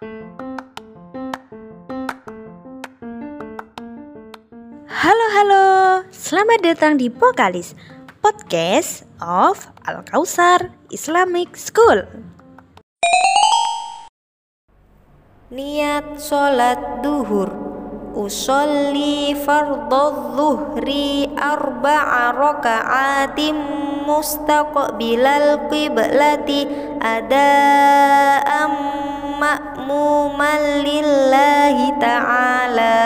Halo halo, selamat datang di Pokalis Podcast of Al Kausar Islamic School. Niat sholat duhur Usolli fardhu dhuhri arba'a raka'atim mustaqbilal qiblati ada'am ma'muman lillahi ta'ala